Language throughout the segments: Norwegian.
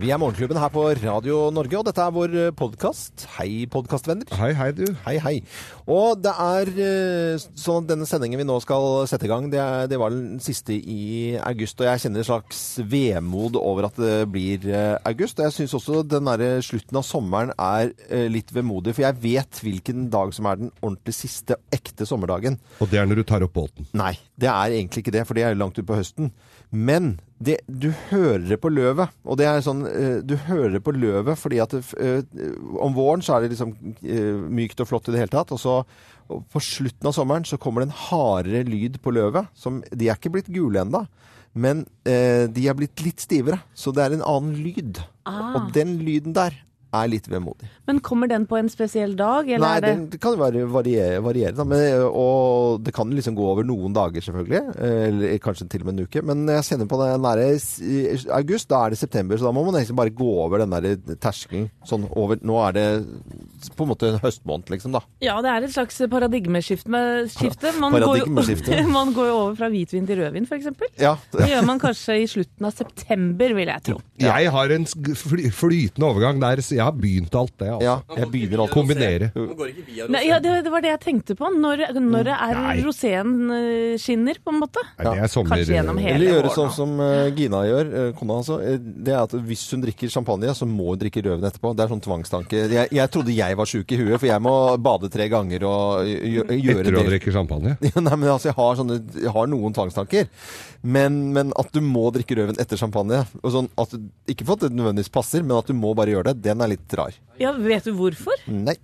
Vi er Morgenklubben her på Radio Norge, og dette er vår podkast. Hei, podkastvenner. Hei, hei, du. Hei, hei. Og det er eh, sånn at denne sendingen vi nå skal sette i gang, det, er, det var den siste i august. Og jeg kjenner et slags vemod over at det blir eh, august. Og jeg syns også den derre slutten av sommeren er eh, litt vemodig, for jeg vet hvilken dag som er den ordentlig siste ekte sommerdagen. Og det er når du tar opp båten. Nei, det er egentlig ikke det, for det er langt utpå høsten. Men det, du hører det på løvet. Og det er sånn eh, Du hører det på løvet fordi at det, eh, om våren så er det liksom eh, mykt og flott i det hele tatt. Og så og på slutten av sommeren så kommer det en hardere lyd på løvet. Som, de er ikke blitt gule ennå. Men eh, de er blitt litt stivere, så det er en annen lyd. Ah. Og den lyden der er litt vemodig. Men kommer den på en spesiell dag, eller Nei, er det det, det kan jo variere, variere da. Men, og det kan liksom gå over noen dager, selvfølgelig. Eller kanskje til og med en uke. Men jeg kjenner på den nære august, da er det september. Så da må man liksom bare gå over den der terskelen. Sånn over Nå er det på en måte en høstmåned, liksom, da. Ja, det er et slags paradigmeskifte. med- paradigmeskifte. Man, går jo, man går jo over fra hvitvin til rødvin, f.eks. Ja. Det gjør man kanskje i slutten av september, vil jeg tro. Jeg har en flytende overgang der, så jeg har begynt alt det. Altså. ja jeg begynner å Kombinere. Nei, ja, det, det var det jeg tenkte på. Når, når det er Nei. roséen eh, skinner, på en måte. Nei, det er sommer... Kanskje gjennom hele Eller gjøre sånn som eh, Gina gjør, eh, kona altså. eh, Det er at hvis hun drikker champagne, så må hun drikke røven etterpå. Det er sånn tvangstanke. Jeg, jeg trodde jeg var sjuk i huet, for jeg må bade tre ganger og gjøre det. Etter å drikke champagne. Nei, men altså, jeg har, sånne, jeg har noen tvangstanker. Men, men at du må drikke røven etter champagne, og sånn at, du- ikke for at det nødvendigvis passer, men at du må bare gjøre det, den er litt rar. Ja, vet du hvorfor? Nei.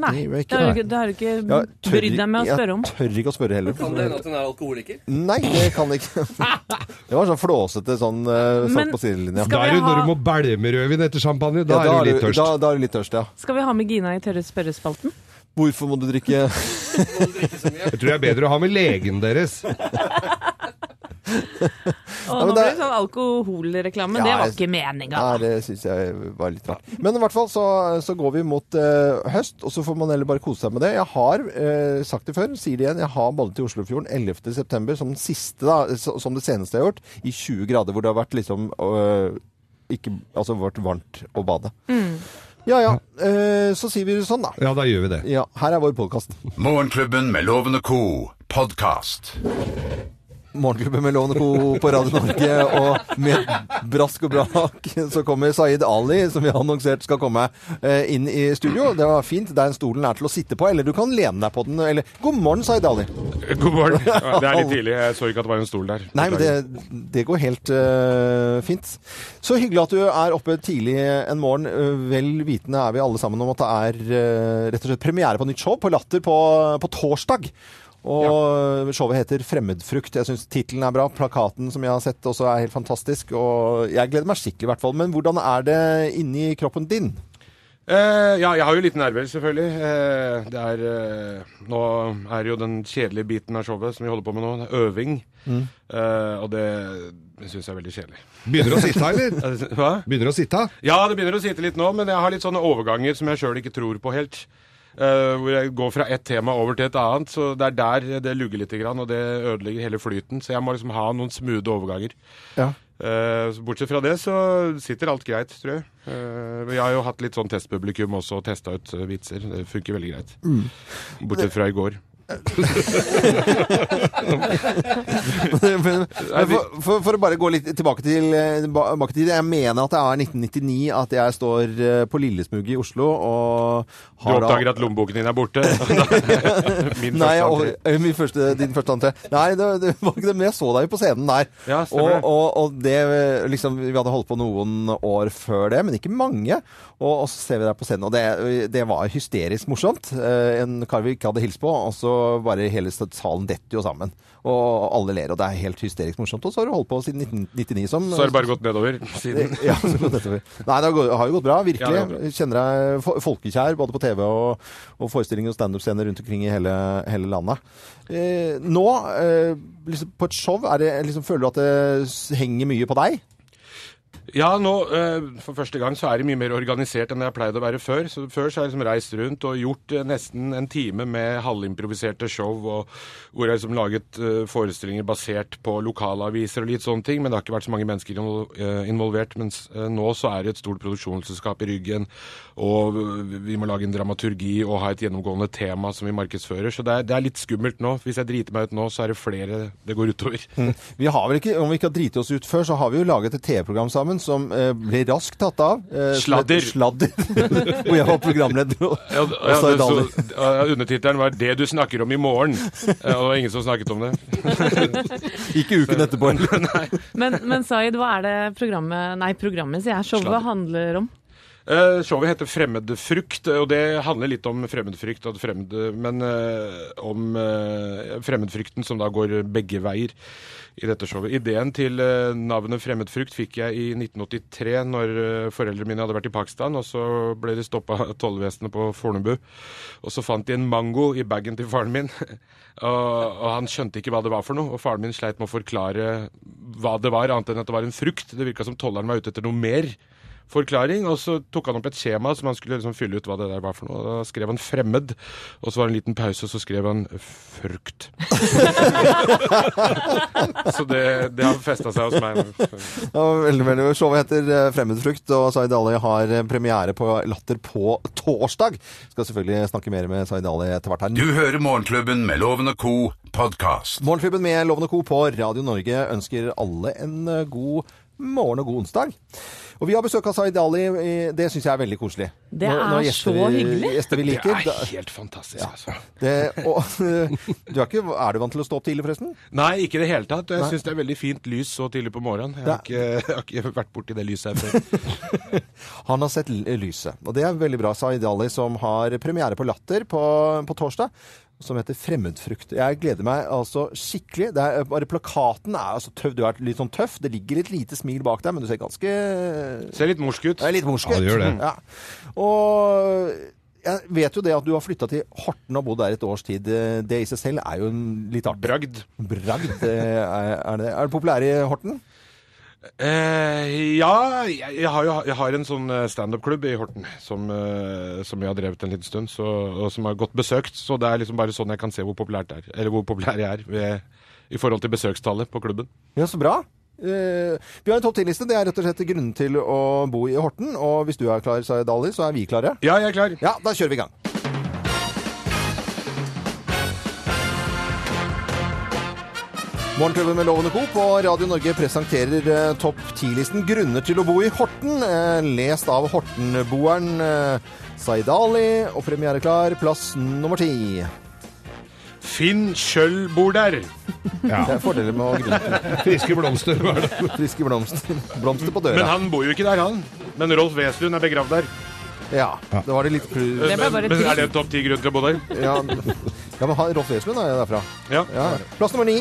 Nei, Det jeg har du ikke, du ikke brydd deg med å spørre om. Jeg tør ikke å spørre heller. Kan det hende at hun er alkoholiker? Nei, det kan det ikke. Det var sånn flåsete sånn uh, Men satt på sidelinja. Da er du når du må bælme rødvin etter champagne. Da Ja, er du litt tørst. Da, da er du litt tørst, ja. Skal vi ha med Gina i tørre spørrespalten? Hvorfor må du drikke Jeg tror det er bedre å ha med legen deres. Men nå ble det sånn alkoholreklame. Ja, det var ikke meninga. Nei, det syns jeg var litt rart. Men i hvert fall så, så går vi mot uh, høst, og så får man heller bare kose seg med det. Jeg har uh, sagt det før, sier det igjen, jeg har badet i Oslofjorden 11.9. som den siste, da, som det seneste jeg har gjort, i 20 grader, hvor det har vært liksom uh, ikke, Altså vært varmt å bade. Ja ja, eh, så sier vi det sånn, da. Ja, da gjør vi det. Ja, her er vår podkast. Morgenklubben med Lovende og co. podkast. Morgenklubben med Lovende Co. på Radio Norge, og med brask og brak så kommer Saeed Ali, som vi har annonsert skal komme eh, inn i studio. Det var fint. Er stolen er til å sitte på, eller du kan lene deg på den. Eller God morgen, Saeed Ali. God morgen. Det er litt tidlig. Jeg så ikke at det var en stol der. Nei, men det, det går helt uh, fint. Så hyggelig at du er oppe tidlig en morgen. Vel vitende er vi alle sammen om at det er uh, rett og slett premiere på nytt show på Latter på, på torsdag. Og showet heter 'Fremmedfrukt'. Jeg syns tittelen er bra. Plakaten som jeg har sett også er helt fantastisk. Og jeg gleder meg skikkelig, i hvert fall. Men hvordan er det inni kroppen din? Eh, ja, jeg har jo litt nerver, selvfølgelig. Eh, det er eh, Nå er jo den kjedelige biten av showet som vi holder på med nå, det er øving. Eh, og det, det syns jeg er veldig kjedelig. Begynner å sitte, eller? Hva? Begynner å sitte? Ja, det begynner å sitte litt nå, men jeg har litt sånne overganger som jeg sjøl ikke tror på helt. Eh, hvor jeg går fra ett tema over til et annet. Så det er der det lugger litt, og det ødelegger hele flyten. Så jeg må liksom ha noen smoothe overganger. Ja. Uh, bortsett fra det så sitter alt greit, tror jeg. Jeg har jo hatt litt sånn testpublikum også og testa ut vitser. Det funker veldig greit. Bortsett fra i går. men, for, for, for å bare gå litt tilbake til, eh, tilbake til Jeg mener at det er 1999 at jeg står eh, på Lillesmuget i Oslo og Du oppdager at lommeboken din er borte. Min Nei, første entré. eh, første, din første entré. Nei, det, det var ikke det, men jeg så deg jo på scenen der. Ja, og, det. og, og det liksom Vi hadde holdt på noen år før det, men ikke mange. Og, og så ser vi deg på scenen, og det, det var hysterisk morsomt. En kar vi ikke hadde hilst på, og så bare hele salen detter jo sammen. Og alle ler, og det er helt hysterisk morsomt. Og så har du holdt på siden 1999 som Så har det bare gått nedover siden. ja, så går det nedover. Nei, det har gått- har jo gått bra, virkelig. Ja, har Kjenner deg folkekjær både på TV og, og forestillinger og standup-scener rundt omkring i hele, hele landet. Eh, nå, eh, liksom på et show, er det, liksom, føler du at det henger mye på deg? Ja, nå eh, for første gang så er det mye mer organisert enn det pleide pleid å være før. Så Før så har jeg liksom reist rundt og gjort eh, nesten en time med halvimproviserte show, og, hvor jeg liksom laget eh, forestillinger basert på lokalaviser og litt sånne ting. Men det har ikke vært så mange mennesker involvert. Mens nå så er det et stort produksjonsselskap i ryggen, og vi må lage en dramaturgi og ha et gjennomgående tema som vi markedsfører. Så det er, det er litt skummelt nå. Hvis jeg driter meg ut nå, så er det flere det går utover. Vi har vel ikke, Om vi ikke har driti oss ut før, så har vi jo laget et TV-program sammen som eh, ble raskt tatt av. eh, Sladder. Sladder. Hvor jeg var programleder. Og, Ja, og ja, det, Ali. ja, undertittelen var 'Det du snakker om i morgen'. Eh, Og det var ingen som snakket om det. Ikke uken etterpå. Men, men Zaid, hva er det programmet Nei, programmet, sier jeg. Showet Sladder. handler om? Eh, showet heter 'Fremmedfrukt', og det handler litt om fremmedfrykt. Fremmed, men uh, om uh, fremmedfrykten som da går begge veier i dette showet. Ideen til navnet 'Fremmedfrukt' fikk jeg i 1983, når foreldrene mine hadde vært i Pakistan. og Så ble de stoppa av tollvesenet på Fornebu. Og så fant de en mango i bagen til faren min. og, og han skjønte ikke hva det var for noe. Og faren min sleit med å forklare hva det var, annet enn at det var en frukt. Det virka som tolleren var ute etter noe mer forklaring, og så tok han opp et skjema som han skulle liksom fylle ut hva det der var for noe. Da skrev han 'fremmed', og så var det en liten pause, og så skrev han 'frukt'. så det, det har festa seg hos meg. Ja, veldig, veldig. Showet heter eh, Fremmedfrukt, og Zaid Ali har eh, premiere på Latter på torsdag. Skal selvfølgelig snakke mer med Zaid Ali etter hvert her. Du hører Morgenklubben med Loven og Co. podkast. Morgenklubben med Loven og Co. på Radio Norge ønsker alle en eh, god morgen og god onsdag. Og vi har besøk av Zaid Ali. Det syns jeg er veldig koselig. Det Når- når er så vi- hyggelig. Gjester vi Det er helt fantastisk, altså. Det, og, du er, ikke, er du vant til å stå opp tidlig, forresten? Nei, ikke i det hele tatt. Jeg syns det er veldig fint lys så tidlig på morgenen. Jeg har ikke, jeg har ikke vært borti det lyset her før. Han har sett lyset, og det er veldig bra. Zaid Ali som har premiere på Latter på, på torsdag. Som heter 'Fremmedfrukt'. Jeg gleder meg altså skikkelig. Det er, bare Plakaten er altså tøff. Du er litt sånn tøff. Det ligger et lite smil bak deg, men du ser ganske Ser litt morsk ut. Er litt morsk Ja, det gjør det. Ja. Og jeg vet jo det at du har flytta til Horten og bodd der et års tid. Det i seg selv er jo en litt artig Bragd. bragd. Er, er, det, er det populær i Horten? Eh, ja, jeg, jeg, har jo, jeg har en sånn eh, standup-klubb i Horten som, eh, som jeg har drevet en liten stund, så, og som har gått besøkt. Så det er liksom bare sånn jeg kan se hvor populært det er, eller hvor populær jeg er ved, i forhold til besøkstallet på klubben. Ja, så bra. Eh, vi har en topp 10-liste. Det er rett og slett grunnen til å bo i Horten. Og hvis du er klar, Dali, Ali, så er vi klare. Ja, jeg er klar. Ja, da kjører vi i gang. Morgenklubben med Lovende Co. på Radio Norge presenterer eh, topp 10-listen 'Grunner til å bo i Horten', eh, lest av Hortenboeren eh, Zaid Ali. Og premiereklar, plass nummer ti. Finn Kjøll bor der. Ja. Det er fordeler med å grunne Friske blomster var det. friske blomster. Blomster på Men døra. han bor jo ikke der, han. Men Rolf Weslund er begravd der. Ja, det var det litt klu- Det ble Men, bare men trist. er det en topp ti grunn til å bo der? Ja, ja men han- Rolf Weslund er jo derfra. Ja. Ja. Plass nummer ni.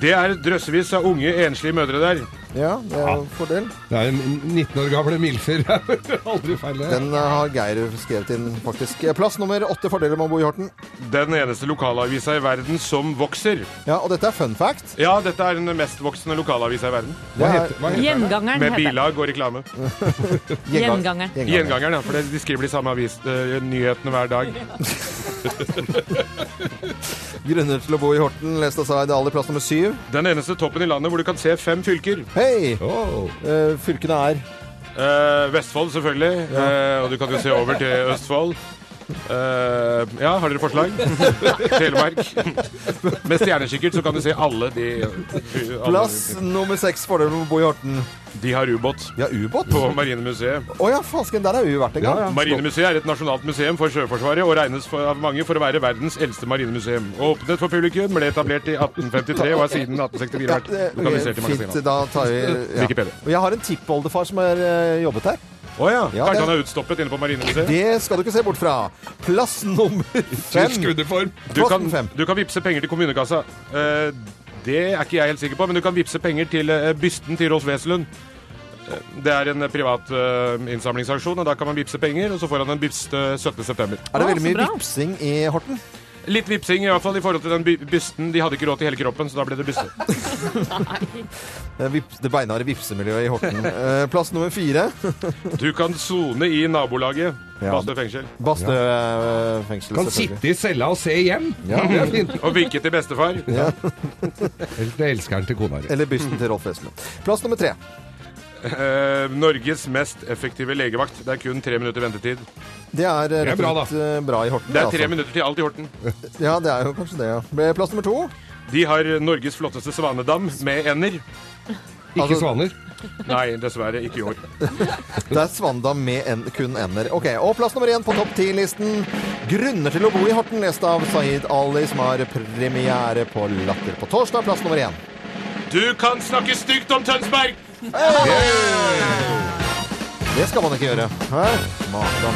Det er drøssevis av unge enslige mødre der. Ja, det er en fordel. Det er en 19 år gamle milfer. Aldri feil. Den eh, har Geir skrevet inn, faktisk. Plass nummer åtte. Fordeler med å bo i Horten. Den eneste lokalavisa i verden som vokser. Ja, og dette er fun fact. Ja, dette er den mestvoksende lokalavisa i verden. Hva er heter, hva heter den? Gjengangeren Med bilag og reklame. Gjengangeren. Gjengangeren, ja. For de skriver de samme avis, uh, nyhetene hver dag. Grunner til å bo i Horten. Lest av Zaid Ali. Plass nummer syv. Den eneste toppen i landet hvor du kan se fem fylker. Hei! Oh. Eh, fylkene er Eh, Vestfold, selvfølgelig. Eh, og du kan jo se over til Østfold. Eh, ja, har dere forslag? Telemark. Med stjernekikkert så kan du se alle de alle, Plass nummer seks. fordelen med å bo i Horten. De har ubåt Ja, ubåt. på Å oh, ja, fasken, Der har vi vært en gang. Ja, ja. Marinemuseet er et nasjonalt museum for Sjøforsvaret og regnes for, av mange for å være verdens eldste marinemuseum. Åpnet for publikum, ble etablert i 1853 og har siden 1864 vært lokalisert i Fint. Da tar vi ja. Wikipedia. Jeg har en tippoldefar som har eh, jobbet her. Å ja. Ja, Kanskje det- han er utstoppet inne på Marinemuseet? Det skal du ikke se bort fra. Plass nummer fem. Du kan, fem. du kan vippse penger til kommunekassa. Uh, det er ikke jeg helt sikker på, men du kan vippse penger til uh, bysten til Rolf Weselund. Eh, Det er en privat uh, innsamlingsaksjon, og da kan man vippse penger, og så får han en byst eh, 17. september. Er det veldig mye vipsing i Horten? Litt vipsing, i hvert fall i forhold til den by bysten. De hadde ikke råd til hele kroppen, så da ble det byste. Det, beinharde vipsemiljøet i Horten. Eh, plass nummer fire. Du kan sone i nabolaget. Ja. Bastø fengsel. Bastø ja. fengsel. Kan sitte i cella og se hjem. Ja. Det er fint. Og vinke til bestefar. Eller til elskeren til kona di. Eller bysten til Rolf Wesenlund. Plass nummer tre. Eh, Norges mest effektive legevakt. Det er kun tre minutter ventetid. Det er, eh, Det er bra, da slett, eh, bra i Horten. Det er tre altså. minutter til alt i Horten. Ja, det er jo kanskje det, ja. Plass nummer to. De har Norges flotteste svanedam med ender. Ikke Altså- svaner. Nei, dessverre ikke i år. Det er Svandam med en, kun ender. Ok, Og plass nummer én på topp ti-listen. Grunner til å bo i Horten, lest av Saeed Ali, som har premiere på Latter på torsdag. Plass nummer én. Du kan snakke stygt om Tønsberg! Det skal man ikke gjøre. Hæ? Makan.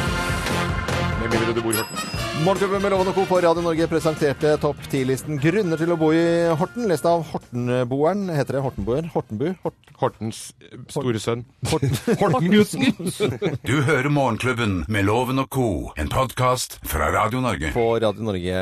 Med mindre du bor i Horten. Morgenklubben med Loven og Co. på Radio Norge presenterte topp ti-listen Grunner til å bo i Horten, lest av Hortenboeren. Heter det Hortenboer? Hortenbu? Hort Hortens eh, store sønn. Hortengutten. Du hører Morgenklubben med Loven og co., en podkast fra Radio Norge. på Radio Norge.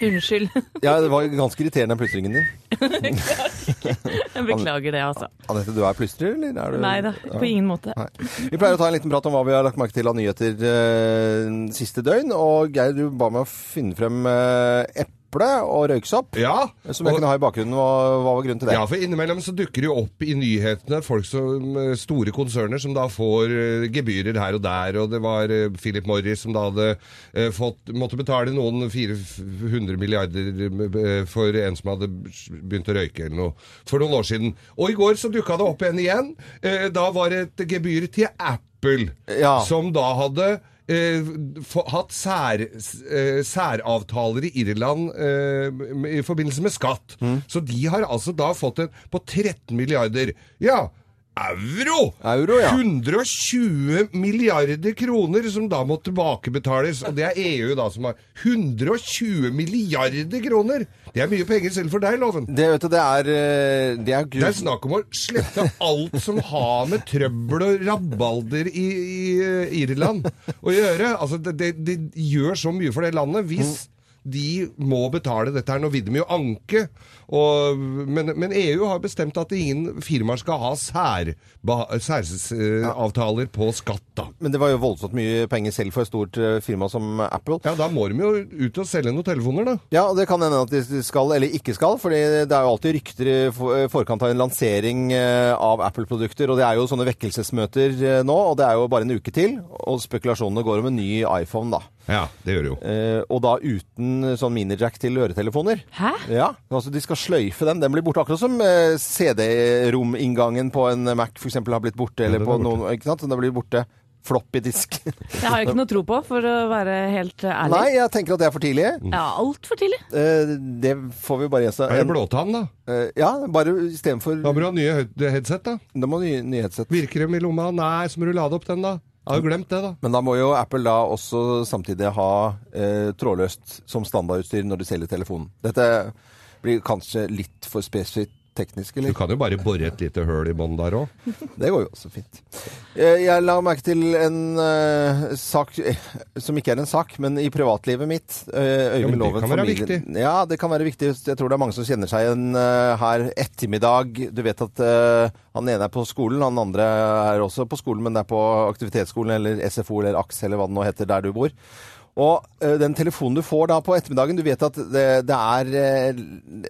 Unnskyld. Ja, det var ganske irriterende, den plystringen din. Jeg beklager det, altså. Anette, du er plystrer, eller? Er du... Nei da, på ingen måte. Nei. Vi pleier å ta en liten prat om hva vi har lagt merke til av nyheter eh, siste døgn. Og Geir, du ba meg å finne frem eh, eple og røyksopp. Ja. Som jeg og- kunne ha i bakgrunnen. Hva, hva var grunnen til det? Ja, for innimellom så dukker det jo opp i nyhetene folk som eh, store konserner som da får eh, gebyrer her og der, og det var eh, Philip Morris som da hadde fått, måtte betale noen 400 milliarder for en som hadde begynt å røyke eller noe for noen år siden. Og i går så dukka det opp en igjen. Da var det et gebyr til Apple, Ja. som da hadde eh, få- hatt sær, eh, særavtaler i Irland eh, i forbindelse med skatt. Så de har altså da fått en på 13 milliarder. Ja, euro! Euro, ja. 120 milliarder kroner som da må tilbakebetales. Og det er EU da som har 120 milliarder kroner! Det er mye penger selv for deg, Loven. Det, vet du, det er, eh, det er Det er snakk om å slette alt som har med trøbbel og rabalder i, i eh, Irland å gjøre. Altså, det, det, det gjør så mye for det landet hvis de må betale dette her. Nå vil de jo anke, og, men, men EU har bestemt at ingen firmaer skal ha særavtaler på skatt. da. Men det var jo voldsomt mye penger selv for et stort eh, firma som Apple. Ja, Da må de jo ut og selge noen telefoner, da. Ja, og det kan hende at de skal eller ikke skal, For det er jo alltid rykter i forkant av en lansering eh, av Apple-produkter, og det er jo sånne vekkelsesmøter eh, nå, og det er jo bare en uke til, og spekulasjonene går om en ny iPhone da. Ja, det gjør det jo. Eh, og da uten sånn minijack til øretelefoner. Hæ? Ja, altså de skal sløyfe den. Den blir borte akkurat som eh, CD-rom-inngangen på en Mac for eksempel har blitt borte, eller på noen, ikke sant? Den blir borte. Floppy-disk. Det har jeg ikke noe tro på, for å være helt ærlig. Nei, jeg tenker at det er for tidlig. Ja, altfor tidlig. Eh, det får vi bare gjenta. Er det blåtann, da? Eh, ja, bare istedenfor Da må du ha nye headset, da. Da må du ha nye headset. Virker dem i lomma? Nei, så må du lade opp den, da. Jeg har jo glemt det, da. Men da må jo Apple da også samtidig ha eh, trådløst som standardutstyr når de selger telefonen. Dette blir kanskje litt for spesifikt teknisk, Du kan jo bare bore et lite høl i bånn der òg. Det går jo også fint. Eh, jeg la merke til en uh, sak eh, som ikke er en sak, men i privatlivet mitt. eh, Ja, men det kan være familien- viktig. Ja, det kan være viktig. Jeg tror det er mange som kjenner seg igjen uh, her ettermiddag. Du vet at han ene er på skolen, han andre er også på skolen, men det er på aktivitetsskolen eller SFO eller AKS eller hva det nå heter der du bor. Og eh, den telefonen du får da på ettermiddagen, du vet at det, det er eh,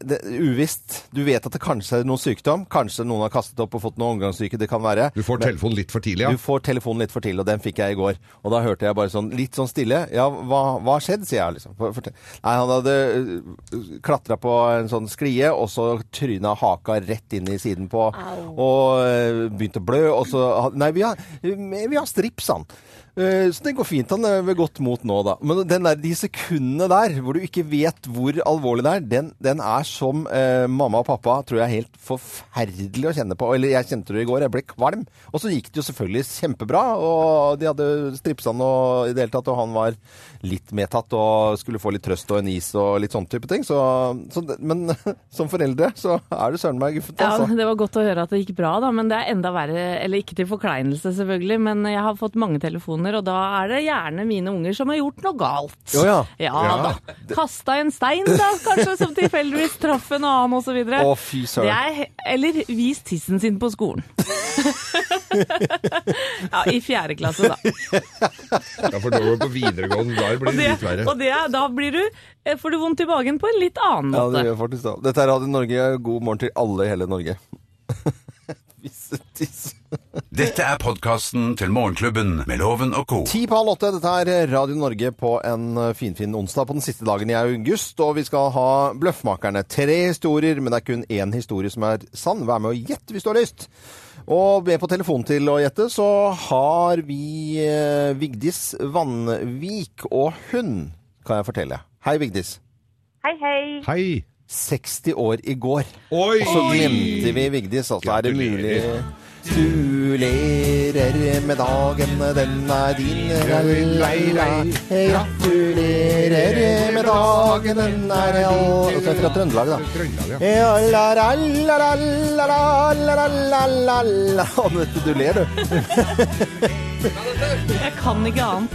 det, uvisst. Du vet at det kanskje er noen sykdom. Kanskje noen har kastet opp og fått noe omgangssyke. Det kan være. Du får telefonen litt for tidlig, ja. du får telefonen litt for tidlig, og den fikk jeg i går. Og da hørte jeg bare sånn litt sånn stille. Ja, hva har skjedd, sier jeg liksom. For- for, Nei, han hadde klatra på en sånn sklie, og så tryna haka rett inn i siden på, og eh, begynte å blø, og så Nei, vi har, vi har strips, han. Eh, Så det går fint. Han er ved godt mot nå, da. Men den der, de sekundene der, hvor du ikke vet hvor alvorlig det er, den, den er som eh, mamma og pappa tror jeg er helt forferdelig å kjenne på. Eller jeg kjente det i går, jeg ble kvalm. Og så gikk det jo selvfølgelig kjempebra, og de hadde stripsa han og i det hele tatt, og han var litt medtatt og skulle få litt trøst og en is og litt sånn type ting. Så, så, men som foreldre så er du søren meg guffent, Ja, altså. Det var godt å høre at det gikk bra, da, men det er enda verre. Eller ikke til forkleinelse, selvfølgelig, men jeg har fått mange telefoner situasjoner, og da er det gjerne mine unger som har gjort noe galt. Jo, ja. Ja, Ja. da. Kasta en stein, da, kanskje, som tilfeldigvis traff en annen, osv. Å, fy Det søren. er, eller vist tissen sin på skolen. ja, i fjerde klasse, da. Ja, for da går du på videregående, da blir det det, litt verre. og det, da blir du, eh, får du vondt i magen på en litt annen måte. Ja, det gjør faktisk det. Dette er Radio Norge. God morgen til alle i hele Norge. Vissetiss. Dette er podkasten til Morgenklubben med Loven og co. Ti på halv åtte. Dette er Radio Norge på en eh, finfin onsdag på den siste dagen i august. Og vi skal ha Bløffmakerne. Tre historier, men det er kun én historie som er sann. Vær med og gjett hvis du har lyst. Og med på telefon til å gjette så har vi eh, Vigdis Vannvik og hun, kan jeg fortelle. Hei, Vigdis. Hei, hei. Hei! 60 år i går. Oi! Og så glemte vi Vigdis, altså. Er det mulig du lerer med dagen, den er din. Gratulerer med dagen, den er all Og så er fra Trøndelag, da. Anette, du ler, du. Jeg kan ikke annet.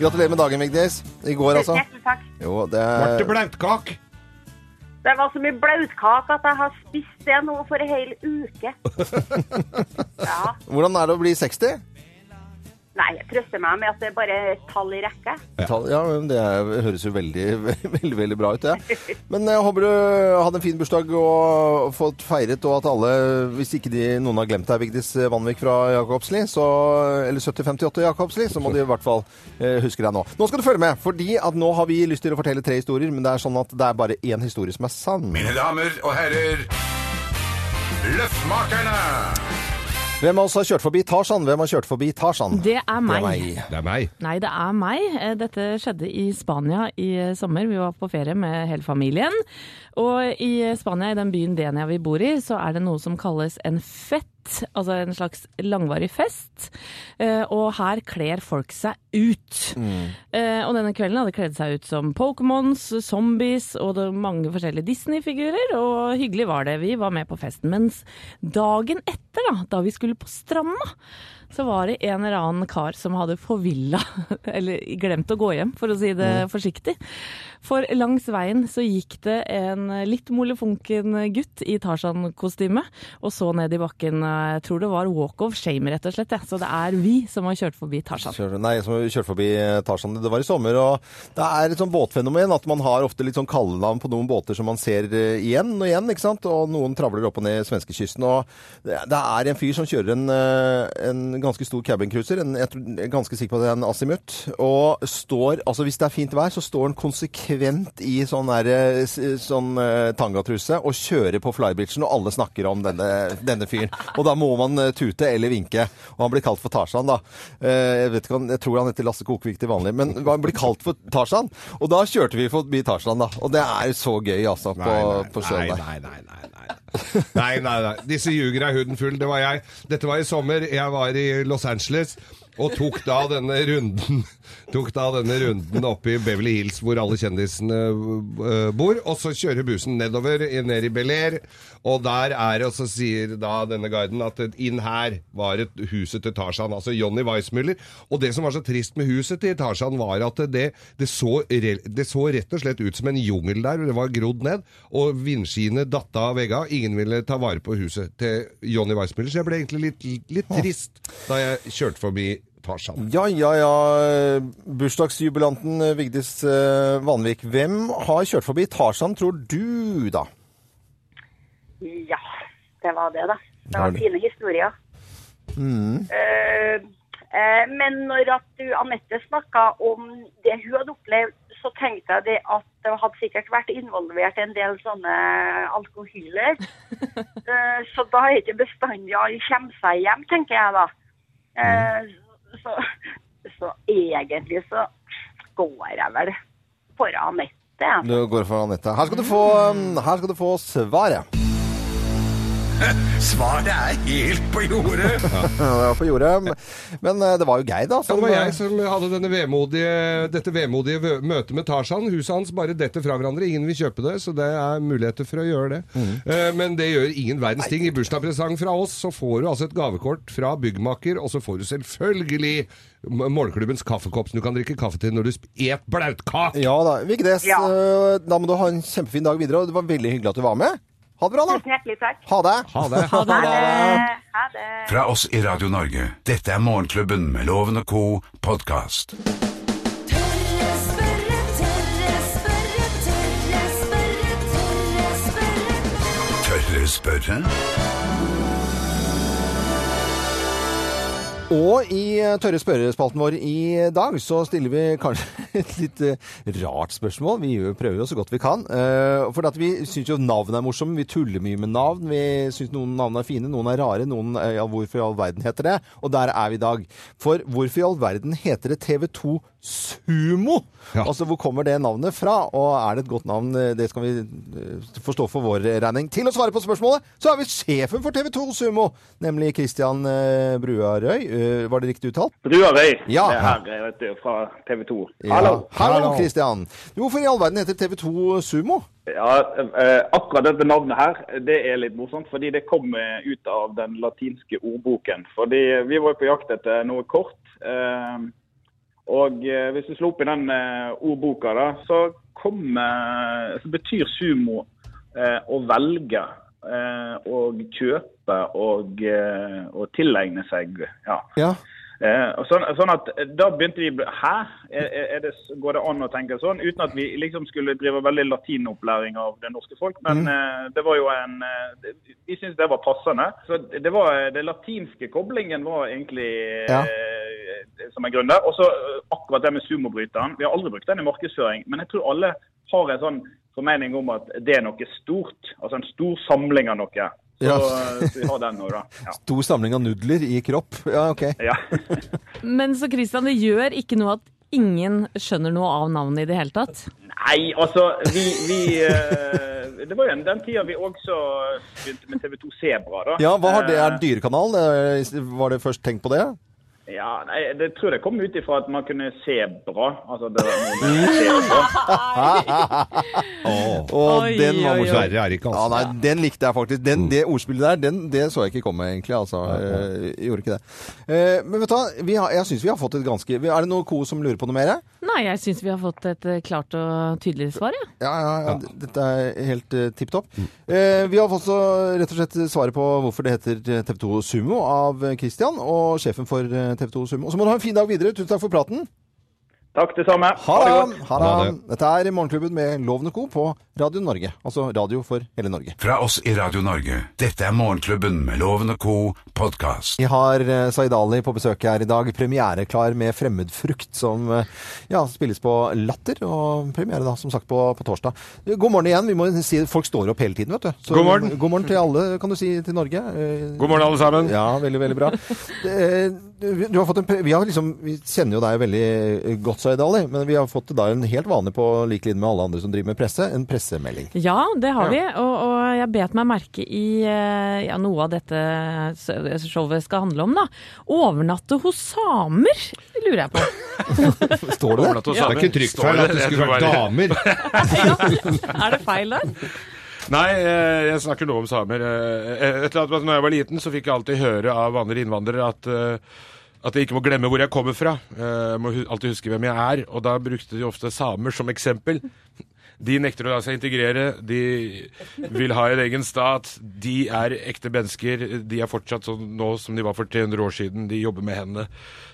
Gratulerer med dagen, Vigdis. I går, altså. Tusen takk. Jo, det Ble det blautkake? Det var så mye blautkake at jeg har spist det nå for en hel uke. Ja. Hvordan er det å bli 60? Nei, jeg trøster meg med at det er bare et tall i rekke. Ja, men det høres jo veldig, veldig, veldig bra ut, det. Men jeg håper du hadde en fin bursdag og fått feiret, og at alle, hvis ikke de, noen har glemt deg, Vigdis Vanvik fra Jakobsli, så, eller 7058 Jakobsli, så må de i hvert fall eh, huske deg nå. Nå skal du følge med, fordi at nå har vi lyst til å fortelle tre historier, men det er sånn at det er bare én historie som er sann. Mine damer og herrer, Løffmakerne! Hvem av oss har kjørt forbi Tarzan? Hvem har kjørt forbi Tarzan? Det er meg. Det er meg. Nei, det er meg. Eh, Dette skjedde i Spania i sommer. Vi var på ferie med hele familien. Og i Spania, i den byen Denia vi bor i, så er det noe som kalles en fett. Altså en slags langvarig fest. Eh, Og her kler folk seg ut. Eh, Og denne kvelden hadde kledd seg ut som Pokémons, zombies og mange forskjellige Disney-figurer. Og hyggelig var det. Vi var med på festen. Mens dagen etter, da, da vi skulle på stranda, så var det en eller annen kar som hadde forvilla, eller glemt å gå hjem, for å si det forsiktig. For langs veien så gikk det en litt molefonken gutt i Tarzan-kostyme, og så ned i bakken. Jeg tror det var walk of shame, rett og slett. Ja. Så det er vi som har kjørt forbi Tarzan. Nei, som har kjørt forbi Tarzan. Det var i sommer, og det er et sånn båtfenomen at man har ofte litt sånn kallenavn på noen båter som man ser eh, igjen og igjen, ikke sant? Og noen travler opp og ned svenskekysten, og det er en fyr som kjører en, eh, en ganske stor cabincruiser, jeg er ganske sikker på at det er en Asimut. og står, altså hvis det er fint vær, så står den konsekvent i sånn der, eh, sånn eh, tangatruse og kjører på flybitchen, og alle snakker om denne, denne fyren. Og da må man eh, tute eller vinke, og han blir kalt for Tarzan da. Jeg vet ikke, jeg tror han heter Lasse Kokvik til vanlig, men han blir kalt for Tarzan, og da kjørte vi forbi Tarzan da. Og det er så gøy altså på, på sjøen der. nei, nei, nei, nei. Nei, nei, nei. Disse ljuger er huden full. Det var jeg. Dette var i sommer. Jeg var i Los Angeles og tok da denne runden Tok da denne runden opp i Beverly Hills hvor alle kjendisene øh, bor. Og så kjører bussen nedover, ned i Bel Air. Og der er det, og så sier da denne guiden at inn her var et huset til Tarzan, altså Johnny Weissmuller. Og det som var så trist med huset til Tarzan, var at det, det, så, det så rett og slett ut som en jungel der. Det var grodd ned, og vindskiene datta av veggene. Ingen ville ta vare på huset til Johnny Weissmuller, så jeg ble egentlig litt, litt trist da jeg kjørte forbi Tarzan. Ja, ja, ja. Bursdagsjubilanten eh, Vigdis eh, Vanvik. Hvem har kjørt forbi Tarzan, tror du da? Ja, det var det, da. Det var fine historier. Mm. Uh, uh, men når at du, Anette snakka om det hun hadde opplevd, så tenkte jeg det at det hadde sikkert vært involvert en del sånne alkohyler. uh, så da er det ikke bestandig alle kommer seg hjem, tenker jeg da. Mm. så, så egentlig så går jeg vel for Anette. Du går for Anette. Her skal du få, um, her skal du få svaret. Svaret er helt på jordet. Ja, det var på jordet. Men eh, det var jo Geir, da. Det var jeg som hadde denne vemodige, dette vemodige møtet med Tarzan. Huset hans bare detter fra hverandre. Ingen vil kjøpe det, så det er muligheter for å gjøre det. Mm. Men det gjør ingen verdens ting. I bursdagspresang fra oss så får du altså et gavekort fra byggmaker, og så får du selvfølgelig Målklubbens kaffekopp som du kan drikke kaffe til når du et blautkake. Ja da. Vigdes, Ja. eh, da må du ha en kjempefin dag videre. Og det var veldig hyggelig at du var med. Ha det bra, da. Tusen hjertelig takk. Ha det. Ha det. Ha det. Ha det. Ha det. Fra oss i Radio Norge. Dette er Morgenklubben med Loven og co. podkast. Tørre spørre, tørre spørre, tørre spørre, tørre spørre. Tørre spørre? Og i eh, tørre spørrespalten vår i dag så stiller vi kanskje et litt eh, rart spørsmål. Vi prøver jo så godt vi kan. Eh, For vi syns jo navn er morsomme. Vi tuller mye med navn. Vi syns noen navn er fine, noen er rare, noen ja, hvorfor i all verden heter det? Og der er vi i dag. For hvorfor i all verden heter det TV2 Sumo? Ja. Altså hvor kommer det navnet fra? Og er det et godt navn? Det skal vi eh, forstå for vår regning. Til å svare på spørsmålet så har vi sjefen for TV2 Sumo, nemlig Christian eh, Bruarøy. Eh, Var det riktig uttalt? Bruarøy Ja. det er her vet du, fra TV 2. Ja. Hallo. Hallo, Christian. Hvorfor i all verden heter TV2 Sumo? Ja, akkurat dette navnet her, det er litt morsomt, fordi det kom ut av den latinske ordboken. Fordi vi var jo på jakt etter noe kort. eh, og eh, hvis du slår opp i den eh, ordboka, da, så, kom, eh, så betyr sumo å velge. og kjøpe og, og tilegne seg. Ja. Ja. Eh, sånn, sånn at eh, Da begynte vi Hæ? Er, er det, går det an å tenke sånn? Uten at vi liksom skulle drive veldig latinopplæring av det norske folk. Men eh, det var jo en Vi syntes det var passende. Så det var det latinske koblingen var egentlig Ja. som en grunn der. Og så akkurat det med sumobryteren. Vi har aldri brukt den i markedsføring, men jeg tror alle har en sånn formening om at det er noe stort. Altså en stor samling av noe. Så, Ja. så vi har den nå, da. Ja. Stor samling av nudler i kropp. Ja, ok. ja. Men så Christian, det gjør ikke noe at ingen skjønner noe av navnet i det hele tatt? Nei, altså vi, vi uh, Det var jo en- den tida vi også begynte med TV2 Sebra, da. Ja, hva har det? Er Eh, det dyrekanal? Eh, Var det først tenkt på det? Ja, nei, det tror jeg kom ut ifra at man kunne se bra. Altså, det var noe med å se bra. Og den var morsom. Verre er ikke, altså. Ja, nei, den likte jeg faktisk. Den, det ordspillet der, den, det så jeg ikke komme, egentlig. Altså, Jeg, gjorde ikke det. Eh, men vet du hva, jeg syns vi har fått et ganske Er det noe ko som lurer på noe mer? Nei, jeg syns vi har fått et eh, klart og tydelig svar, ja. Ja, ja, ja. Dette er helt uh, tipp topp. Eh, vi har fått så, rett og slett svaret på hvorfor det heter TV2 Sumo av eh, Christian og sjefen for eh, TV2 Sumo. Så må du ha en fin dag videre. Tusen takk for praten. Takk, det samme. Ha det godt. Ha det. det. Dette er Morgenklubben med Lovende Co. på Radio Norge. Altså radio for hele Norge. Fra oss i Radio Norge. Dette er Morgenklubben med Lovende co. podkast. Vi har eh, Zaid Ali på besøk her i dag. Premiereklar med Fremmedfrukt, som eh, ja, spilles på Latter. Og premiere da, som sagt, på, på torsdag. God morgen igjen. Vi må si Folk står opp hele tiden, vet du. Så, God morgen. God morgen til alle, kan du si, til Norge. Eh, God morgen, alle sammen. Ja, veldig, veldig bra. Du har fått en, pre- vi, har liksom, vi kjenner jo deg veldig godt, Zaid Ali, men vi har fått da en helt vanlig på lik linje med alle andre som driver med presse, en pressemelding. Ja, det har vi. Og, og jeg bet meg merke i eh, ja, noe av dette showet skal handle om, da. Overnatte hos samer, lurer jeg på. Står det det? Det er ikke trykkfeil for at det skulle være vært damer. Er det feil der? Nei, eh, jeg snakker nå om samer. Et eller annet, når jeg var liten, så fikk jeg alltid høre av andre innvandrere at, eh, at jeg ikke må glemme hvor jeg kommer fra. Eh, Jeg må alltid huske hvem jeg er. Og da brukte de ofte samer som eksempel. De nekter å la seg integrere, de vil ha en egen stat. De er ekte mennesker. De er fortsatt sånn nå som de var for 300 år siden. De jobber med hendene.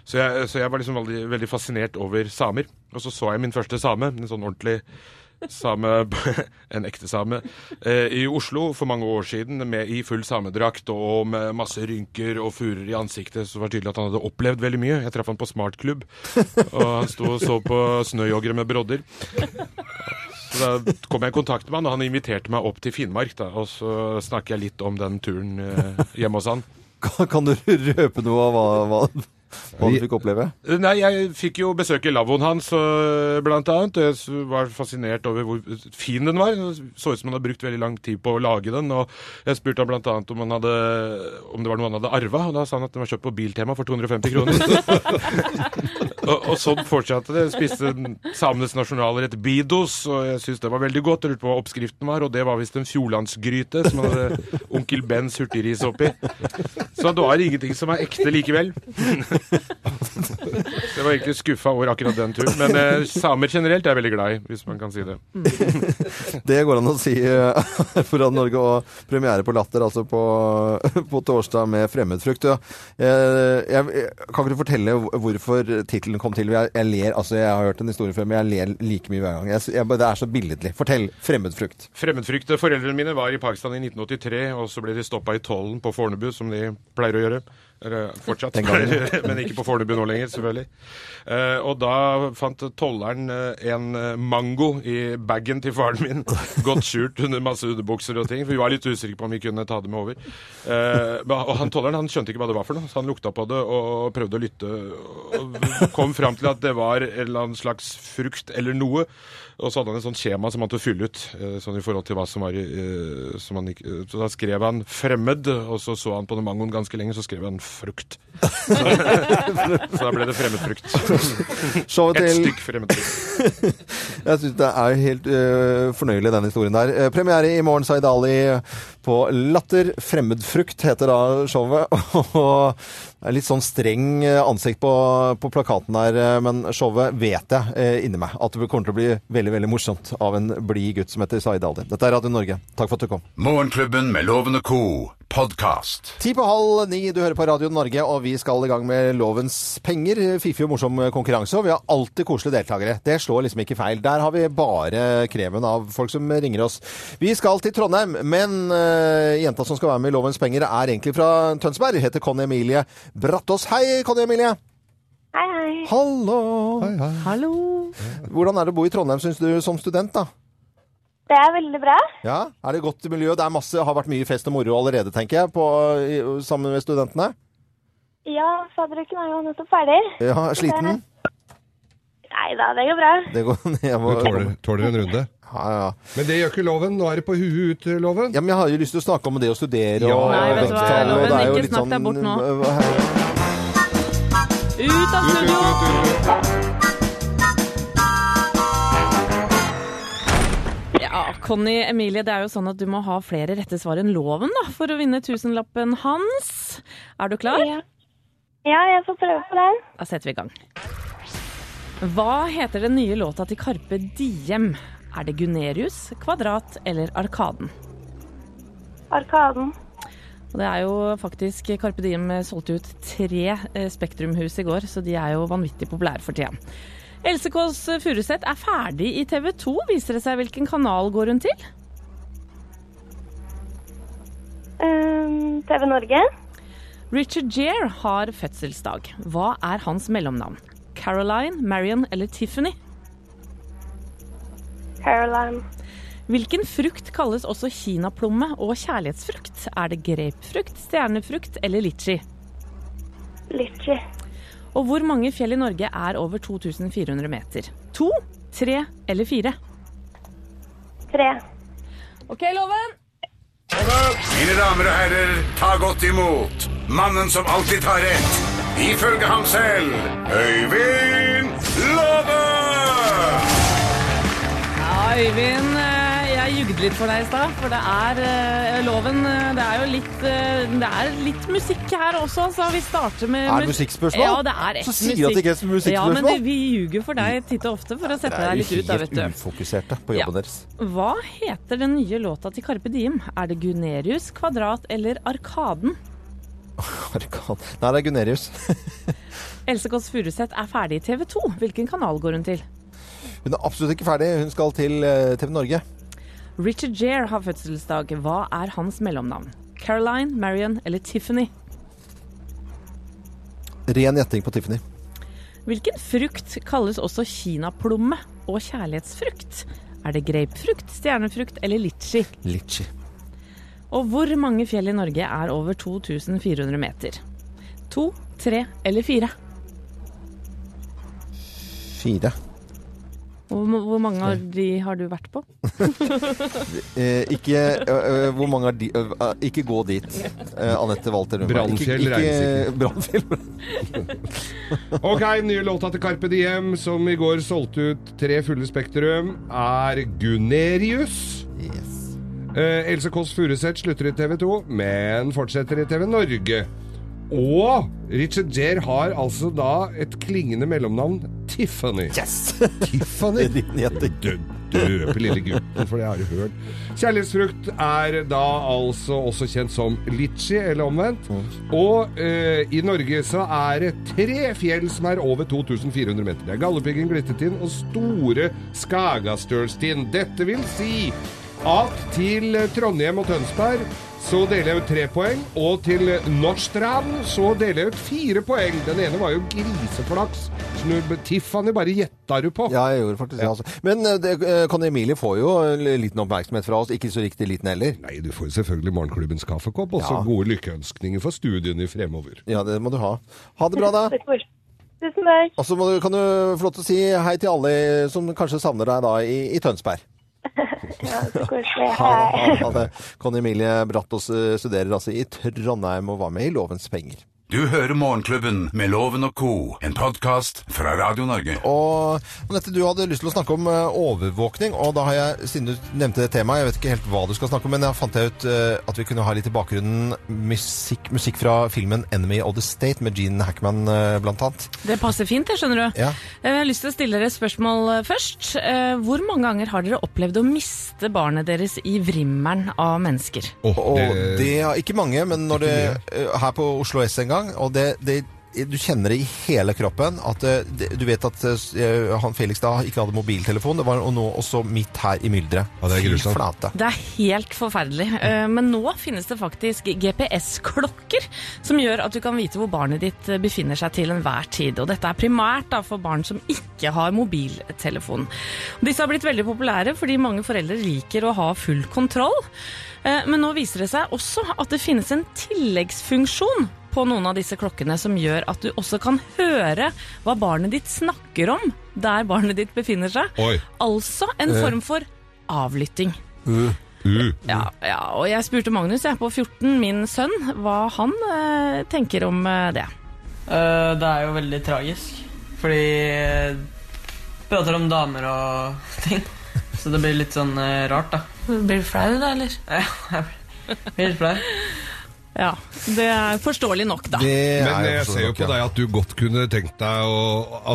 Så jeg, så jeg var liksom veldig, veldig fascinert over samer. Og så så jeg min første same, en sånn ordentlig same, en ekte same, eh, i Oslo for mange år siden med, i full samedrakt og med masse rynker og furer i ansiktet. Så var det tydelig at han hadde opplevd veldig mye. Jeg traff han på smartklubb, og han sto og så på snøjoggere med brodder. Så da kom jeg i kontakt med han, og han inviterte meg opp til Finnmark. Da, og så snakker jeg litt om den turen eh, hjemme hos han. Kan, kan du røpe noe av hva, hva hva du fikk oppleve? Nei, jeg fikk jo besøke lavvoen hans, øh, blant annet. Jeg var fascinert over hvor fin den var. Det så ut som han hadde brukt veldig lang tid på å lage den. Og jeg spurte ham blant annet om, hadde, om det var noe han hadde arva, og da sa han at den var kjøpt på Biltema for 250 kroner. og, og sånn fortsatte det. Spiste samenes nasjonalrett bidos, og jeg syns det var veldig godt. Jeg lurte på hva oppskriften var, og det var visst en fjordlandsgryte som hadde onkel Bens hurtigris oppi. Så det var ingenting som er ekte likevel. Jeg var egentlig skuffa over akkurat den turen. Men eh, samer generelt er jeg veldig glad i, hvis man kan si det. Det går an å si foran Norge og premiere på Latter, altså på, på torsdag med Fremmedfrukt. Ja. Jeg, jeg, kan ikke du fortelle hvorfor tittelen kom til? Jeg, jeg ler, altså jeg har hørt en historie før, men jeg ler like mye hver gang. Jeg, jeg, det er så billedlig. Fortell. Fremmedfrukt. Fremmedfrykt. Foreldrene mine var i Pakistan i 1983, og så ble de stoppa i tollen på Fornebu, som de pleier å gjøre. Eller fortsatt, men ikke på Fornebu nå lenger, selvfølgelig. Eh, og da fant tolleren eh, en eh, mango i bagen til faren min, godt skjult under masse underbukser og ting, for vi var litt usikre på om vi kunne ta det med over. Eh, og han tolleren han skjønte ikke hva det var for noe, så han lukta på det og prøvde å lytte, og kom fram til at det var en eller annen slags frukt eller noe. Og så hadde han et sånt skjema som han måtte fylle ut, eh, sånn i forhold til hva som var eh, som han Så da skrev han 'fremmed', og så så han på den mangoen ganske lenge, så skrev han 'frukt'. Så, så da ble det fremmedfrukt. Et stykk fremmedfrukt. Jeg syns det er helt uh, fornøyelig, den historien der. Eh, premiere i morgen, Zaid Ali, på Latter. 'Fremmedfrukt' heter da showet. Og det er litt sånn streng eh, ansikt på, på plakaten der, eh, men showet vet jeg eh, inni meg at det kommer til å bli veldig veldig morsomt av en blid gutt som heter Zaid Ali. Dette er Radio Norge. Takk for at du kom. Morgenklubben med Lovende co. podkast. Ti på halv ni, du hører på Radio Norge, og vi skal i gang med Lovens penger. Fiffig og morsom konkurranse, og vi har alltid koselige deltakere. Det slår liksom ikke feil. Der har vi bare kremen av folk som ringer oss. Vi skal til Trondheim, men jenta som skal være med i Lovens penger, er egentlig fra Tønsberg. Heter Conny Emilie Brattås. Hei, Conny Emilie. Hei, hei. Hallo. Hallo! Hvordan er det å bo i Trondheim, syns du, som student, da? Det er veldig bra. Ja, Er det godt miljø? Det er masse, har vært mye fest og moro allerede, tenker jeg, på, i, sammen med studentene? Ja, fadderuken er jo nettopp ferdig. Ja, er sliten? Nei da, det går bra. Det går jeg må, Du tåler, tåler en runde. Ja, ja. Men det gjør ikke loven. Nå er det på huet ut, loven. Ja, men jeg har jo lyst til å snakke om det å studere Ja, og Nei, vet du hva, vekttall, Loven, det er jo ikke litt snakk sånn deg bort nå. Ut av studio! Ja, Conny Emilie, det er jo sånn at du må ha flere rette svar enn loven da, for å vinne tusenlappen hans. Er du klar? Ja. ja, jeg får prøve på den. Da setter vi i gang. Hva heter den nye låta til Karpe Diem? Er det Gunerius, Kvadrat eller Arkaden? Arkaden. Og det er jo faktisk Carpe Diem solgte ut tre eh, Spektrumhus i går, så de er jo vanvittig populære for tida. Else Kåss Furuseth er ferdig i TV 2. Viser det seg hvilken kanal går hun til? Um, TV Norge. Richard Gere har fødselsdag. Hva er hans mellomnavn? Caroline, Marion eller Tiffany? Caroline. Hvilken frukt kalles også kinaplomme og kjærlighetsfrukt? Er det grapefrukt, stjernefrukt eller litchi? Litchi. Og hvor mange fjell i Norge er over 2400 meter? To, tre eller fire? Tre. OK, Loven. Mine damer og herrer, ta godt imot mannen som alltid tar rett, ifølge ham selv, Øyvind Love! Ja, Øyvind, eh, jeg jugde litt for deg i stad, for det er eh, loven eh, Det er jo litt, det er litt musikk her også, så vi starter med Er det mus- musikkspørsmål? Ja, det er Så ekte sier du at det ikke er musikkspørsmål? Ja, men det, vi ljuger for deg titt og ofte for å sette deg litt ut, da, vet helt du. ufokuserte på jobben Ja. deres. Hva heter den nye låta til Carpe Diem? Er det Gunerius, Kvadrat eller Arkaden? Arkan. Nei, det er Gunerius. Else Kåss Furuseth er ferdig i TV 2. Hvilken kanal går hun til? Hun er absolutt ikke ferdig. Hun skal til eh, TV Norge. Richard Jair har fødselsdag. Hva er hans mellomnavn? Caroline, Marion eller Tiffany? Ren gjetting på Tiffany. Hvilken frukt kalles også kinaplomme og kjærlighetsfrukt? Er det grapefrukt, stjernefrukt eller litchi? Litchi. Og hvor mange fjell i Norge er over 2400 meter? To, tre eller fire? Fire. Hvor, hvor mange av de har du vært på? Eh, ikke Hvor mange er de Ikke gå dit. Anette Walter Lundberg. Brannfjell Ikke- ikke- Ok, nye låta til Carpe Diem, som i går solgte ut tre fulle Spektrum, er Gunerius. Eh, Else Kåss Furuseth slutter i TV 2, men fortsetter i TV Norge. Og Richard Gere har altså da et klingende mellomnavn Tiffany. Yes! Tiffany? Dø- Døpe lille gutten, for det har du hørt. Kjærlighetsfrukt er da altså også kjent som litchi, eller omvendt. Og eh, i Norge så er det tre fjell som er over 2400 meter. Det er Galdhøpiggen, Glittertind og Store Skagastølstind. Dette vil si at til Trondheim og Tønsberg så deler jeg ut tre poeng, og til Nordstrand så deler jeg ut fire poeng. Den ene var jo griseflaks. Nå- Tiffany bare gjetta du på. Ja, jeg gjorde faktisk det. Altså. Men eh, det, eh, Conny Emilie får jo liten oppmerksomhet fra oss. Ikke så riktig liten heller. Nei, du får jo selvfølgelig Morgenklubbens kaffekopp, og så Ja. gode lykkeønskninger for studiene fremover. Ja, det må du ha. Ha det bra, da. Tusen takk. Og så kan du få lov til å si hei til alle som kanskje savner deg da i, i Tønsberg. Ja, så koselig. Ha, ha, ha det. Conny Emilie Brattås eh, studerer altså i Trondheim og var med i Lovens penger. Du hører Morgenklubben med Loven og co., en podkast fra Radio Norge. Og Anette, du hadde lyst til å snakke om eh, overvåkning, og da har jeg, siden du nevnte det temaet, jeg vet ikke helt hva du skal snakke om, men jeg fant jeg ut eh, at vi kunne ha litt i bakgrunnen musikk, musikk fra filmen 'Enemy of the State' med Gene Hackman eh, blant annet. Det passer fint, det, skjønner du. Ja. Jeg har lyst til å stille dere et spørsmål eh, først. Hvor mange ganger har dere opplevd å miste barnet deres i vrimmelen av mennesker? Åh, Og det er ikke mange, men når det, her på Oslo S en gang, og det, det du kjenner det i hele kroppen. at eh, det, Du vet at eh, han Felix da ikke hadde mobiltelefon. Det var nå også midt her i mylderet. Ja, det er grusomt. flate. Det er helt forferdelig. Eh, Men nå finnes det faktisk GPS-klokker som gjør at du kan vite hvor barnet ditt befinner seg til enhver tid. Og dette er primært da for barn som ikke har mobiltelefon. Disse har blitt veldig populære fordi mange foreldre liker å ha full kontroll. Eh, Men nå viser det seg også at det finnes en tilleggsfunksjon på noen av disse klokkene som gjør at du også kan høre hva barnet ditt snakker om der barnet ditt befinner seg. Oi. Altså en form for avlytting. Uh. Ja, ja, og jeg spurte Magnus, jeg på 14, min sønn, hva han eh, tenker om eh, det. Uh, det er jo veldig tragisk, fordi eh, prater om damer og ting. Så det blir litt sånn eh, rart, da. Blir du flau da, eller? Ja, jeg blir litt flau. Ja, det er forståelig nok, da. Det Men er jeg ser jo nok, på deg at du godt kunne tenkt deg å,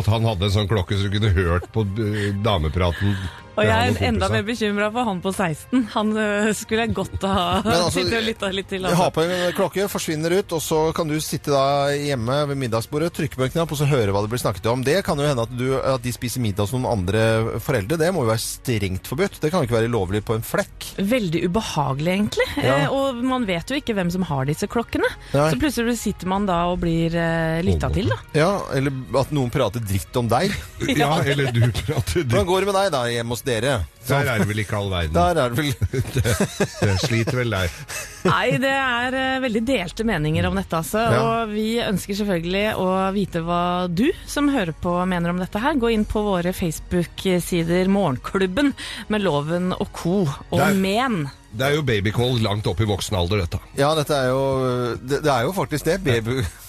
at han hadde en sånn klokke så du kunne hørt på eh, damepraten. Og jeg er enda mer bekymra for han på 16. Han øh, skulle jeg godt ha altså, sittet og lytta litt til. Altså. Ha på en klokke, forsvinner ut, og så kan du sitte da hjemme ved middagsbordet, trykke på en knapp og så høre hva det blir snakket om. Det kan jo hende at, du, at de spiser middag hos noen andre foreldre. Det må jo være strengt forbudt. Det kan jo ikke være lovlig på en flekk. Veldig ubehagelig, egentlig. Ja. Eh, og man vet jo ikke hvem som har disse klokkene. Nei. Så plutselig sitter man da og blir eh, lytta til, da. Ja, eller at noen prater dritt om deg. Ja, eller du prater dritt. Hvordan går det med deg da hjemme hos dere? Der er det vel ikke all verden. Der er det vel Det sliter vel der. Nei, det er eh, veldig delte meninger om dette, altså. Ja. Og vi ønsker selvfølgelig å vite hva du som hører på mener om dette her. Gå inn på våre Facebook-sider Morgenklubben med Loven og co. og Der. men. Det er jo babycall langt opp i voksen alder, dette. Ja, dette er jo Det, det er jo faktisk det.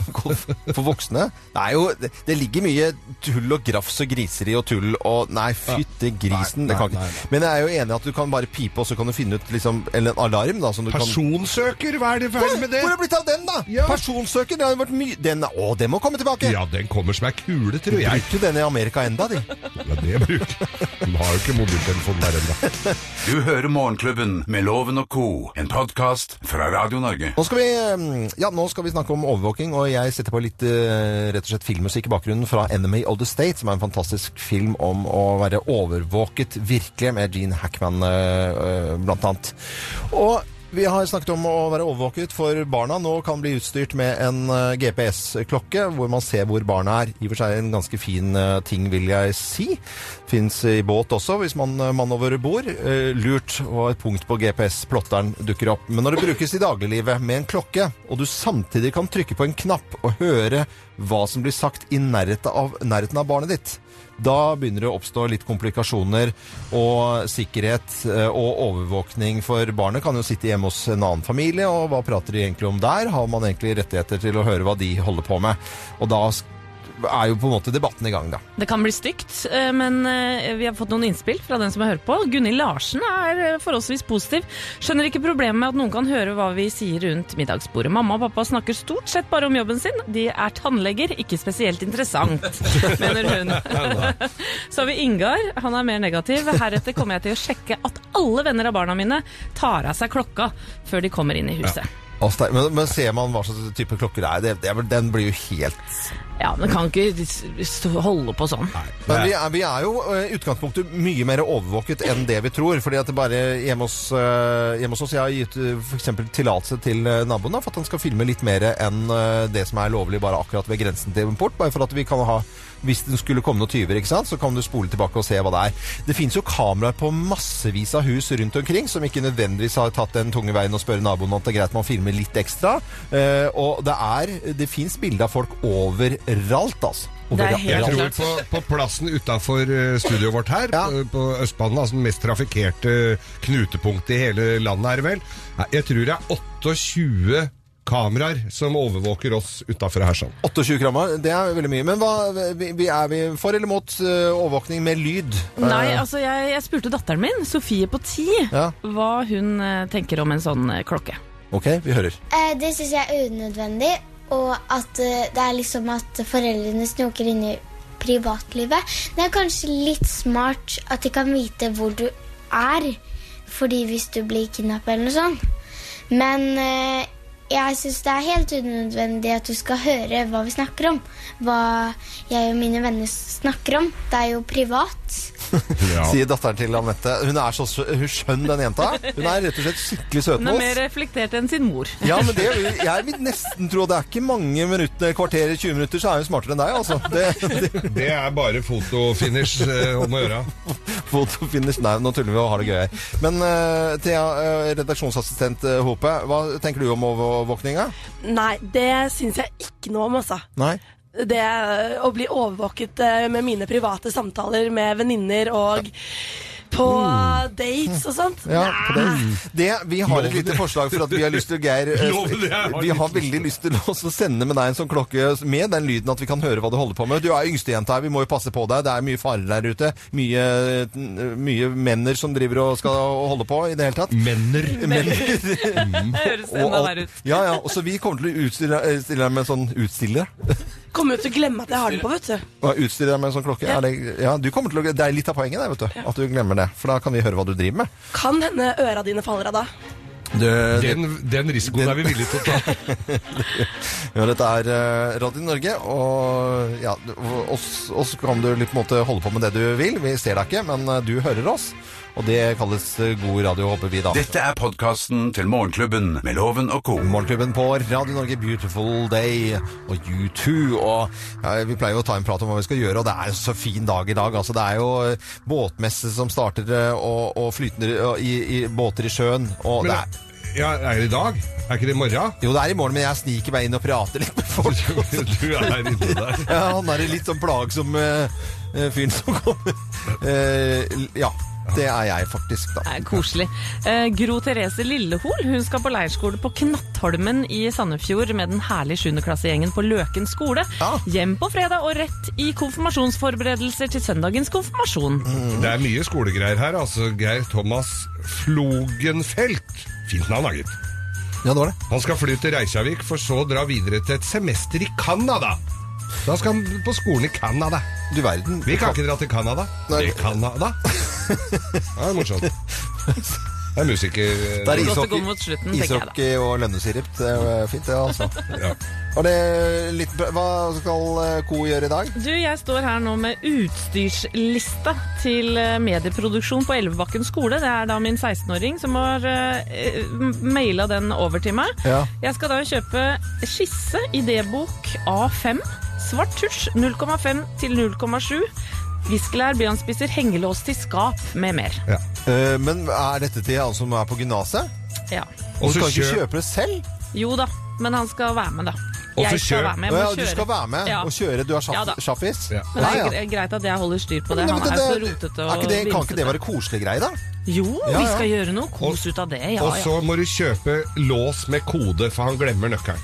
Babygolf for voksne. Det er jo det, ligger mye tull og grafs og griseri og tull og Nei, fytte grisen. Nei, det kan nei, nei, Men jeg er jo enig i at du kan bare pipe, og så kan du finne ut liksom Eller en alarm, da. Som du kan Personsøker, hva er det feil med det? Hvor er det blitt av den, da? Ja. Personsøker. Det har jo vært mye den, Å, den må komme tilbake! Ja, den kommer som ei kule, tror jeg. Bruker den i Amerika enda, de. Ja, det bruker De har jo ikke mobiltelefon der ennå. Du hører Morgenklubben med Loven og co., en podkast fra Radio Norge. Nå skal, vi, mm, ja, nå skal vi snakke om overvåking, og jeg setter på litt eh, rett og slett filmmusikk i bakgrunnen fra 'Enemy of the State', som er en fantastisk film om å være overvåket virkelig, med Gene Hackman eh, eh, blant annet. Og vi har snakket om å være overvåket for barna. Nå kan bli utstyrt med en eh, GPS-klokke, hvor man ser hvor barna er. I og for seg en ganske fin eh, ting, vil jeg si. Fins i båt også, hvis man mannover mann over bord. Eh, lurt, og et punkt på GPS-plotteren dukker opp. Men når det brukes i dagliglivet med en klokke, og du samtidig kan trykke på en knapp og høre hva som blir sagt i nærheten av, nærheten av barnet ditt. Da begynner det å oppstå litt komplikasjoner, og sikkerhet eh, og overvåkning for barnet kan jo sitte hjemme hos en annen familie, og hva prater de egentlig om der? Har man egentlig rettigheter til å høre hva de holder på med? Og da er jo på en måte debatten i gang, da. Det kan bli stygt, eh, men eh, vi har fått noen innspill fra den som hører på. Gunhild Larsen er eh, forholdsvis positiv. Skjønner ikke problemet med at noen kan høre hva vi sier rundt middagsbordet. Mamma og pappa snakker stort sett bare om jobben sin. De er tannleger, ikke spesielt interessant, mener hun. Så har vi Ingar, han er mer negativ. Heretter kommer jeg til å sjekke at alle venner av barna mine tar av seg klokka før de kommer inn i huset. Sterk- Men, men ser man hva slags type klokker det er, det, det, den blir jo helt Ja, men kan ikke holde på sånn. Men vi er, vi er jo eh, i utgangspunktet mye mer overvåket enn det vi tror. fordi at det bare hjemme hos, eh, hjemme hos oss Jeg har gitt uh, f.eks. tillatelse til eh, naboen da, for at han skal filme litt mer enn eh, det som er lovlig bare akkurat ved grensen til import. Bare for at vi kan ha hvis det skulle komme noen tyver, ikke sant, så kan du spole tilbake og se hva det er. Det finnes jo kameraer på massevis av hus rundt omkring som ikke nødvendigvis har tatt den tunge veien og spørre naboen om det er greit man filmer litt ekstra. Eh, og det er Det fins bilder av folk overalt, altså. Det Jeg tror på, på plassen utafor studioet vårt her, på, på Østbanen, altså den mest trafikkerte knutepunktet i hele landet, er det vel. Jeg tror det er 28 kameraer som overvåker oss utafor her sånn. 28 krammer, det er veldig mye. Men hva, vi, vi er vi for eller mot eh, overvåkning med lyd? Nei, altså jeg, jeg spurte datteren min, Sofie på ti, Ja. hva hun eh, tenker om en sånn eh, klokke. Ok, vi hører. Eh, det syns jeg er unødvendig, og at eh, det er liksom at foreldrene snoker inn i privatlivet. Det er kanskje litt smart at de kan vite hvor du er, fordi hvis du blir kidnappet eller noe sånt. Men eh, jeg syns det er helt unødvendig at du skal høre hva vi snakker om. Hva jeg og mine venner snakker om. Det er jo privat. Sier datteren til Anette. Hun er så hun skjønn, den jenta. Hun er rett og slett skikkelig Hun er mer reflektert enn sin mor. Ja, men det, jeg vil nesten tro det er ikke mange minutter, kvarter, 20 minutter, så er hun smartere enn deg, altså. Det, det, Det er bare fotofinish eh, om å gjøre. fotofinish. Nei, nå tuller vi og har det gøy her. Men uh, Thea, uh, redaksjonsassistent uh, Hope, hva tenker du om overvåkninga? Nei, det syns jeg ikke noe om, altså. Nei? Det å bli overvåket eh, med mine private samtaler med venninner og på dates og sånt. Ja, på det. det. Vi har et lite forslag for at vi har lyst til, Geir eh, Vi har veldig lyst til å sende med deg en sånn klokke med den lyden at vi kan høre hva du holder på med. Du er yngstejenta her, vi må jo passe på deg. Det er mye farer der ute. Mye, mye menner som driver og skal holde på i det hele tatt. Menner. Menner. Det høres enda verre ut. Ja, ja. Så vi kommer til å utstille, eh, deg med en sånn utstiller. Kommer jo til å glemme at jeg har den på, vet du. Og utstyr deg med en sånn klokke. Ja. Er det, ja, du kommer til å, det er litt av poenget, det, vet du. At du glemmer det. For da kan vi høre hva du driver med. Kan hende øra dine faller av da. Det, Den, den risikoen er vi villige til å ta. Ja, dette er eh, Radio Norge, og ja, oss, oss kan du litt på en måte holde på med det du vil. Vi ser deg ikke, men eh, du hører oss. Og det kalles eh, god radio, håper vi da. Dette er podkasten til Morgenklubben med Loven og co. Morgenklubben på Radio Norge, Beautiful Day og U2. Og ja, vi pleier jo å ta en prat om hva vi skal gjøre, og det er en så fin dag i dag. Altså, det er jo eh, båtmesse som starter, eh, og, og flytende i, i båter i sjøen. Og Men, det er, ja, er det i dag? Er ikke det i morgen? jo, det er i morgen, men jeg sniker meg inn og prater litt med folk. Du er inne der. Ja, han er litt sånn plagsom uh, fyren som kommer. Uh, ja, det er jeg faktisk, da. Det er koselig. Eh, Gro Therese Lillehol hun skal på leirskole på Knattholmen i Sandefjord med den herlige sjuendeklassegjengen på Løken skole. Ja. Hjem på fredag og rett i konfirmasjonsforberedelser til søndagens konfirmasjon. Det er mye skolegreier her. altså Geir Thomas Flogenfelt. Fint navn, da, gitt. Ja, det var det. Han skal fly til Reykjavik, for så å dra videre til et semester i Canada. Da skal han på skolen i Canada. Du verden. Vi kan ikke dra til Canada. Nei. Til Canada? Det er morsomt. Det er musiker... Det er ishockey, slutten, ishockey og lønnesirup. Det er fint, det, altså. Ja. Det litt, hva skal eh, Co gjøre i dag? Du, jeg står her nå med utstyrslista til eh, medieproduksjon på Elvebakken skole. Det er da min 16-åring som har uh, maila den over til meg. Ja. Jeg skal da kjøpe skisse, idébok A5, svart tusj 0,5 til 0,7, viskelær, spiser hengelås til skap med mer. Eh, men er dette til han som er på gymnaset? Ja. Og du så kan ikke kjøpe det selv? Jo da, men han skal være med, da. Jeg skal være med. Jeg må ja, kjøre. du skal være med Ja. og kjøre. Du er Ja sjaffis? Ja. Men det er greit at jeg holder styr på det. Men Han er du, så rotete og vimsete. Kan ikke det være koselig greie, da? Jo, Ja, vi skal gjøre noe kos ut av det. Ja, Og så ja. må du kjøpe lås med kode, for han glemmer nøkkelen.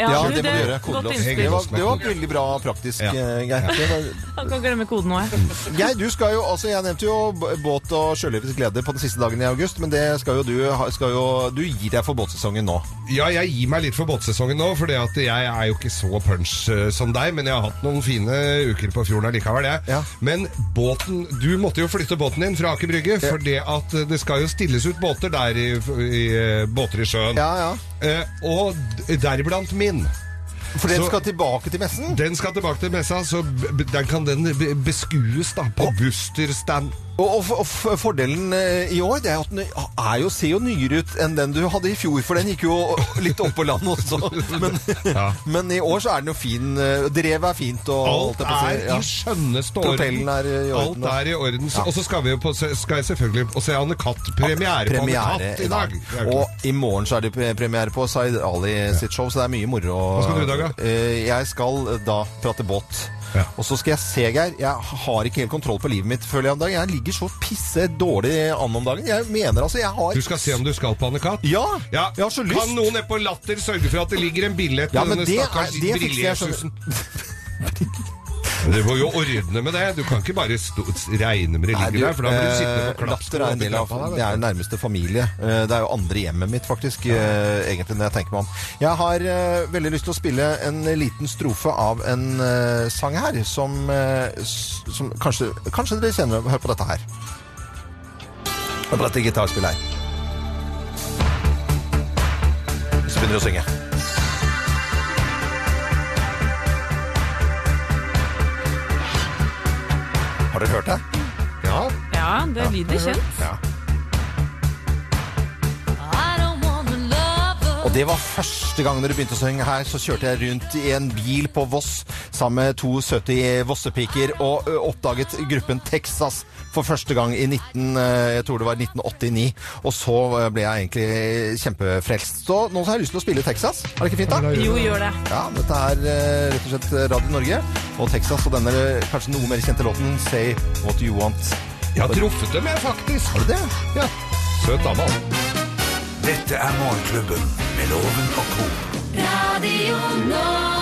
Ja, Ja, det må du gjøre. Godt Kodelås. Det var, det var veldig bra praktisk, Ja. eh, Geir. Det var- Han kan glemme koden nå, jeg. Geir, du skal jo, altså jeg nevnte jo b- båt og sjølivets glede på den siste dagen i august, men det skal jo du ha- skal jo, Du gir deg for båtsesongen nå. Ja, jeg gir meg litt for båtsesongen nå, for jeg er jo ikke så punch eh, som deg, men jeg har hatt noen fine uker på fjorden allikevel, jeg. Ja. Men båten Du måtte jo flytte båten din fra Aker Brygge, for det at eh, det skal jo stilles ut båter der i, i eh, båter i sjøen. Ja, ja. Eh, og deriblant min. For den Så- skal tilbake til messen? Den skal tilbake til messa, så den kan den beskues da på Buster-stand. Og, og, og fordelen eh, i år det er at den er jo, ser jo nyere ut enn den du hadde i fjor, for den gikk jo litt opp på land også. Men, Ja. men i år så er den jo fin. eh, Drevet er fint. Og, Alt er ja. i skjønneste orden. Er i orden. Alt er i orden. Ja. Og så skal vi jo på, skal jeg selvfølgelig på se Anne Katt. Premiere, på Anne Katt i dag. Og i morgen så er det premiere på Zaid Ali sitt show, så det er mye moro. Hva skal du i dag, da? Eh, Jeg skal da prate båt. Ja. Og så skal jeg se, Geir. Jeg har ikke helt kontroll på livet mitt, føler jeg om dagen. Jeg ligger så pisse dårlig an om dagen. Jeg mener altså, jeg har Du skal se om du skal på Anne-Kat.? Ja! Ja, Jeg har så lyst. Kan noen nede på Latter sørge for at det ligger en billett Ja, men denne det stakkars brillejesusen? Du må jo ordne med det. Du kan ikke bare stå, regne med det ligger der, for da blir du sittende eh, på klaps. Latter er en del av Det er nærmeste familie. Eh, Det er jo andre hjemmet mitt, faktisk, eh, egentlig, når jeg tenker meg om. Jeg har veldig lyst til å spille en liten strofe av en sang her, som, som kanskje, kanskje dere kjenner Hør på dette her. Hør på dette gitarspillet her. Så begynner vi å synge. Har dere hørt det? Ja. Ja, det lyder kjent. Ja. Og det var første gang du begynte å synge her, så kjørte jeg rundt i en bil på Voss sammen med to 70 vossepiker og ø, oppdaget gruppen Texas for første gang i 19, jeg tror det var 1989. Og så ble jeg egentlig kjempefrelst. Så nå har jeg lyst til å spille Texas. Er det ikke fint, da? Jo, gjør det. Ja, dette er rett og slett Radio Norge og Texas og denne kanskje noe mer kjente låten Say What You Want. Jeg har truffet dem, jeg, faktisk. Har du det? Ja. Søt dame, altså. Dette er Morgenklubben med Loven og co. Radio Norge.